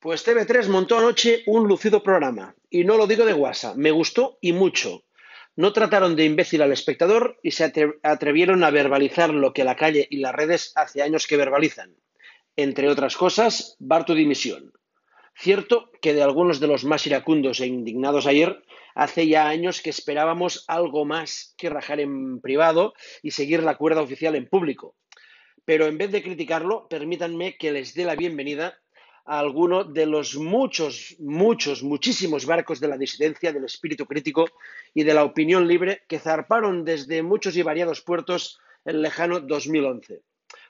Pues TV3 montó anoche un lucido programa, y no lo digo de guasa, me gustó y mucho. No trataron de imbécil al espectador y se atrevieron a verbalizar lo que la calle y las redes hace años que verbalizan. Entre otras cosas, Bartu dimisión. Cierto que de algunos de los más iracundos e indignados ayer, hace ya años que esperábamos algo más que rajar en privado y seguir la cuerda oficial en público. Pero en vez de criticarlo, permítanme que les dé la bienvenida a alguno de los muchos, muchos, muchísimos barcos de la disidencia, del espíritu crítico y de la opinión libre que zarparon desde muchos y variados puertos el lejano 2011,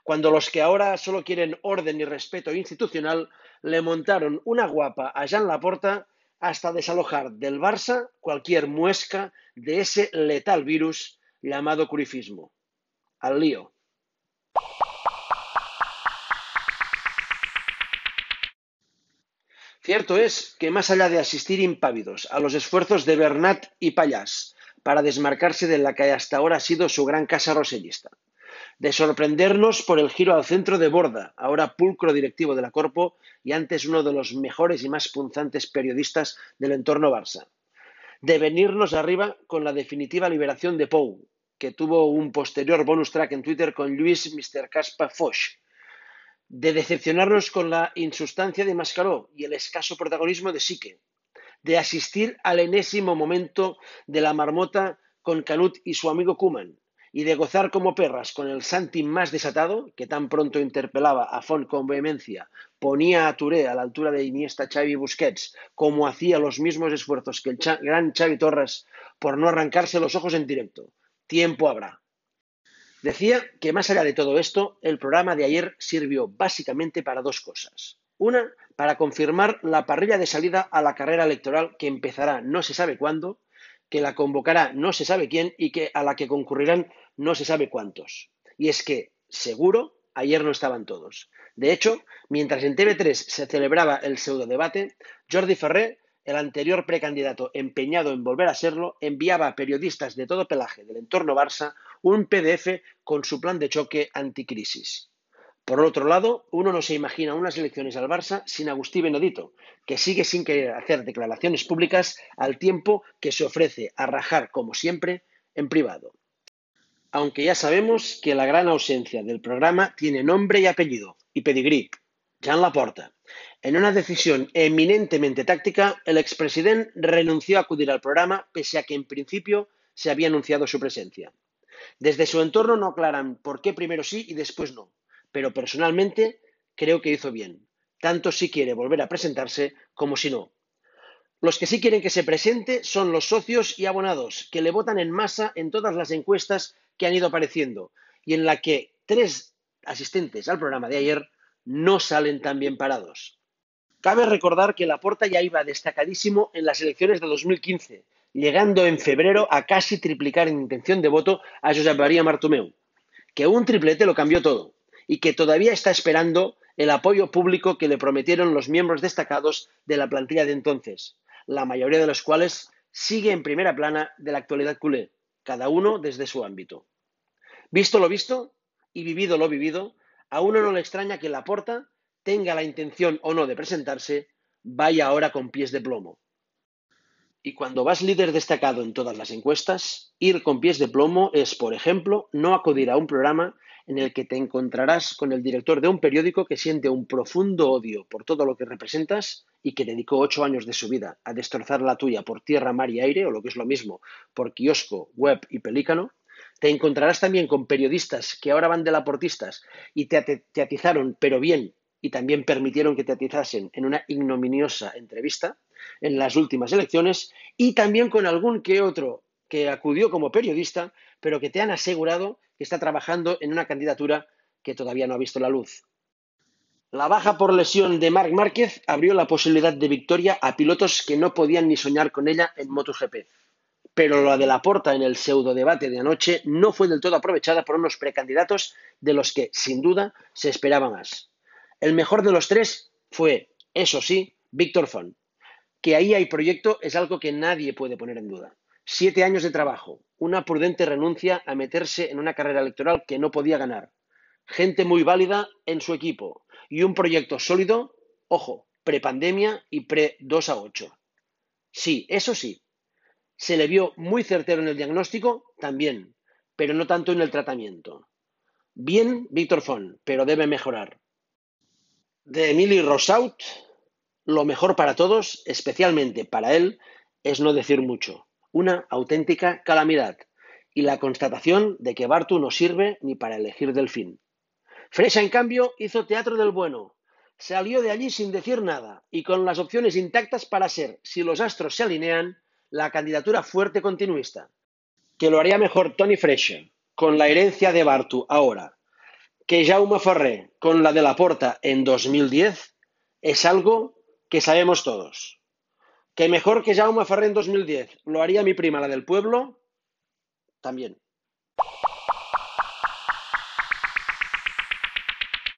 cuando los que ahora solo quieren orden y respeto institucional le montaron una guapa a Jean Laporta hasta desalojar del Barça cualquier muesca de ese letal virus llamado curifismo. Al lío. Cierto es que más allá de asistir impávidos a los esfuerzos de Bernat y Payas para desmarcarse de la que hasta ahora ha sido su gran casa rosellista, de sorprendernos por el giro al centro de Borda, ahora pulcro directivo de la Corpo y antes uno de los mejores y más punzantes periodistas del entorno Barça, de venirnos arriba con la definitiva liberación de Pou, que tuvo un posterior bonus track en Twitter con Luis Mr. Caspa Foch, de decepcionarnos con la insustancia de Mascaró y el escaso protagonismo de Sique, de asistir al enésimo momento de la marmota con Canut y su amigo Kuman, y de gozar como perras con el Santi más desatado, que tan pronto interpelaba a Font con vehemencia, ponía a Touré a la altura de Iniesta, Xavi Busquets, como hacía los mismos esfuerzos que el gran Xavi Torres por no arrancarse los ojos en directo. Tiempo habrá. Decía que más allá de todo esto, el programa de ayer sirvió básicamente para dos cosas. Una, para confirmar la parrilla de salida a la carrera electoral que empezará no se sabe cuándo, que la convocará no se sabe quién y que a la que concurrirán no se sabe cuántos. Y es que, seguro, ayer no estaban todos. De hecho, mientras en TV3 se celebraba el pseudo debate, Jordi Ferrer el anterior precandidato empeñado en volver a serlo enviaba a periodistas de todo pelaje del entorno Barça un PDF con su plan de choque anticrisis. Por otro lado, uno no se imagina unas elecciones al Barça sin Agustí Benedito, que sigue sin querer hacer declaraciones públicas al tiempo que se ofrece a rajar, como siempre, en privado. Aunque ya sabemos que la gran ausencia del programa tiene nombre y apellido y pedigrí, Jean Laporta. En una decisión eminentemente táctica, el expresidente renunció a acudir al programa pese a que en principio se había anunciado su presencia. Desde su entorno no aclaran por qué primero sí y después no, pero personalmente creo que hizo bien, tanto si quiere volver a presentarse como si no. Los que sí quieren que se presente son los socios y abonados, que le votan en masa en todas las encuestas que han ido apareciendo y en la que tres asistentes al programa de ayer no salen tan bien parados. Cabe recordar que Laporta ya iba destacadísimo en las elecciones de 2015, llegando en febrero a casi triplicar en intención de voto a Josep María Martomeu, que un triplete lo cambió todo y que todavía está esperando el apoyo público que le prometieron los miembros destacados de la plantilla de entonces, la mayoría de los cuales sigue en primera plana de la actualidad culé, cada uno desde su ámbito. Visto lo visto y vivido lo vivido, a uno no le extraña que Laporta tenga la intención o no de presentarse, vaya ahora con pies de plomo. Y cuando vas líder destacado en todas las encuestas, ir con pies de plomo es, por ejemplo, no acudir a un programa en el que te encontrarás con el director de un periódico que siente un profundo odio por todo lo que representas y que dedicó ocho años de su vida a destrozar la tuya por tierra, mar y aire, o lo que es lo mismo, por kiosco, web y pelícano. Te encontrarás también con periodistas que ahora van de laportistas y te, te atizaron, pero bien, y también permitieron que te atizasen en una ignominiosa entrevista en las últimas elecciones y también con algún que otro que acudió como periodista, pero que te han asegurado que está trabajando en una candidatura que todavía no ha visto la luz. La baja por lesión de Marc Márquez abrió la posibilidad de victoria a pilotos que no podían ni soñar con ella en MotoGP. Pero la de la porta en el pseudo debate de anoche no fue del todo aprovechada por unos precandidatos de los que, sin duda, se esperaba más. El mejor de los tres fue, eso sí, Víctor Font. Que ahí hay proyecto es algo que nadie puede poner en duda. Siete años de trabajo, una prudente renuncia a meterse en una carrera electoral que no podía ganar, gente muy válida en su equipo y un proyecto sólido, ojo, prepandemia y pre-2 a 8. Sí, eso sí. ¿Se le vio muy certero en el diagnóstico? También, pero no tanto en el tratamiento. Bien, Víctor Font, pero debe mejorar. De Emily Rosaut, lo mejor para todos, especialmente para él, es no decir mucho. Una auténtica calamidad. Y la constatación de que Bartu no sirve ni para elegir delfín. Fresha, en cambio, hizo teatro del bueno. Salió de allí sin decir nada y con las opciones intactas para ser, si los astros se alinean, la candidatura fuerte continuista. Que lo haría mejor Tony Fresha, con la herencia de Bartu ahora, que Jaume Ferrer con la de la Porta en 2010 es algo que sabemos todos. Que mejor que Jaume Ferrer en 2010 lo haría mi prima, la del pueblo, también.